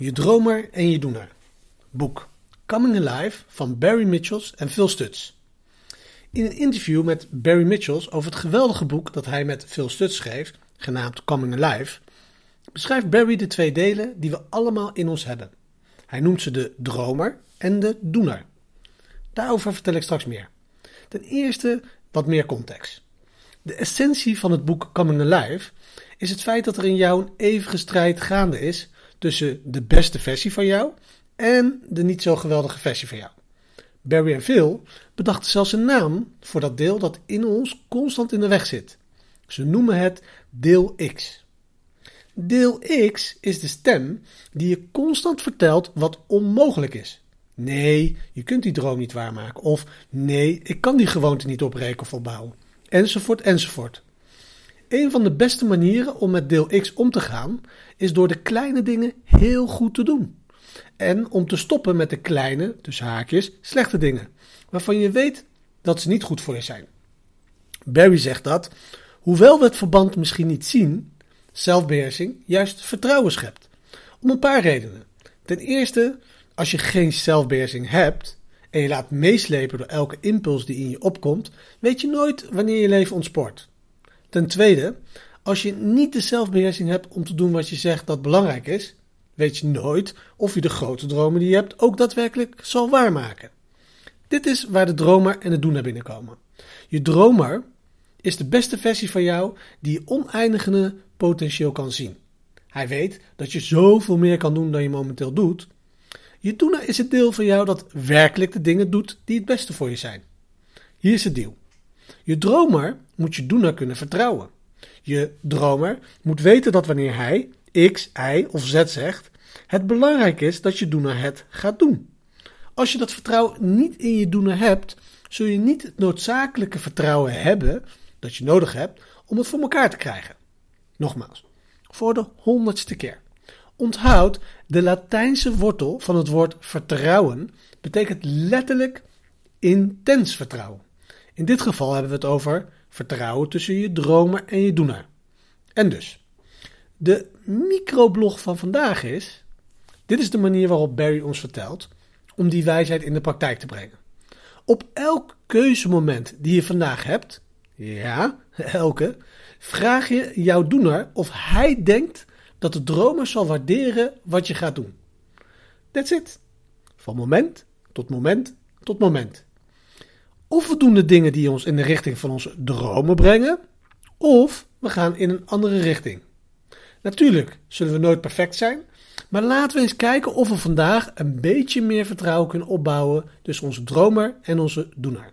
Je dromer en je doener. Boek Coming Alive van Barry Mitchells en Phil Stutz. In een interview met Barry Mitchells over het geweldige boek dat hij met Phil Stutz schreef, genaamd Coming Alive, beschrijft Barry de twee delen die we allemaal in ons hebben. Hij noemt ze de dromer en de doener. Daarover vertel ik straks meer. Ten eerste wat meer context. De essentie van het boek Coming Alive is het feit dat er in jou een eeuwige strijd gaande is tussen de beste versie van jou en de niet zo geweldige versie van jou. Barry en Phil bedachten zelfs een naam voor dat deel dat in ons constant in de weg zit. Ze noemen het deel X. Deel X is de stem die je constant vertelt wat onmogelijk is. Nee, je kunt die droom niet waarmaken. Of nee, ik kan die gewoonte niet opbreken of opbouwen. Enzovoort, enzovoort. Een van de beste manieren om met deel X om te gaan is door de kleine dingen heel goed te doen. En om te stoppen met de kleine, dus haakjes, slechte dingen, waarvan je weet dat ze niet goed voor je zijn. Barry zegt dat, hoewel we het verband misschien niet zien, zelfbeheersing juist vertrouwen schept. Om een paar redenen. Ten eerste, als je geen zelfbeheersing hebt en je laat meeslepen door elke impuls die in je opkomt, weet je nooit wanneer je leven ontspoort. Ten tweede, als je niet de zelfbeheersing hebt om te doen wat je zegt dat belangrijk is, weet je nooit of je de grote dromen die je hebt ook daadwerkelijk zal waarmaken. Dit is waar de dromer en de doener binnenkomen. Je dromer is de beste versie van jou die je oneindige potentieel kan zien. Hij weet dat je zoveel meer kan doen dan je momenteel doet. Je doener is het deel van jou dat werkelijk de dingen doet die het beste voor je zijn. Hier is het deal. Je dromer moet je doener kunnen vertrouwen. Je dromer moet weten dat wanneer hij X, Y of Z zegt, het belangrijk is dat je doener het gaat doen. Als je dat vertrouwen niet in je doener hebt, zul je niet het noodzakelijke vertrouwen hebben dat je nodig hebt om het voor elkaar te krijgen. Nogmaals, voor de honderdste keer. Onthoud, de Latijnse wortel van het woord vertrouwen betekent letterlijk intens vertrouwen. In dit geval hebben we het over vertrouwen tussen je dromer en je doener. En dus, de microblog van vandaag is: dit is de manier waarop Barry ons vertelt om die wijsheid in de praktijk te brengen. Op elk keuzemoment die je vandaag hebt, ja, elke, vraag je jouw doener of hij denkt dat de dromer zal waarderen wat je gaat doen. That's it. Van moment tot moment tot moment. Of we doen de dingen die ons in de richting van onze dromen brengen, of we gaan in een andere richting. Natuurlijk zullen we nooit perfect zijn, maar laten we eens kijken of we vandaag een beetje meer vertrouwen kunnen opbouwen tussen onze dromer en onze doener.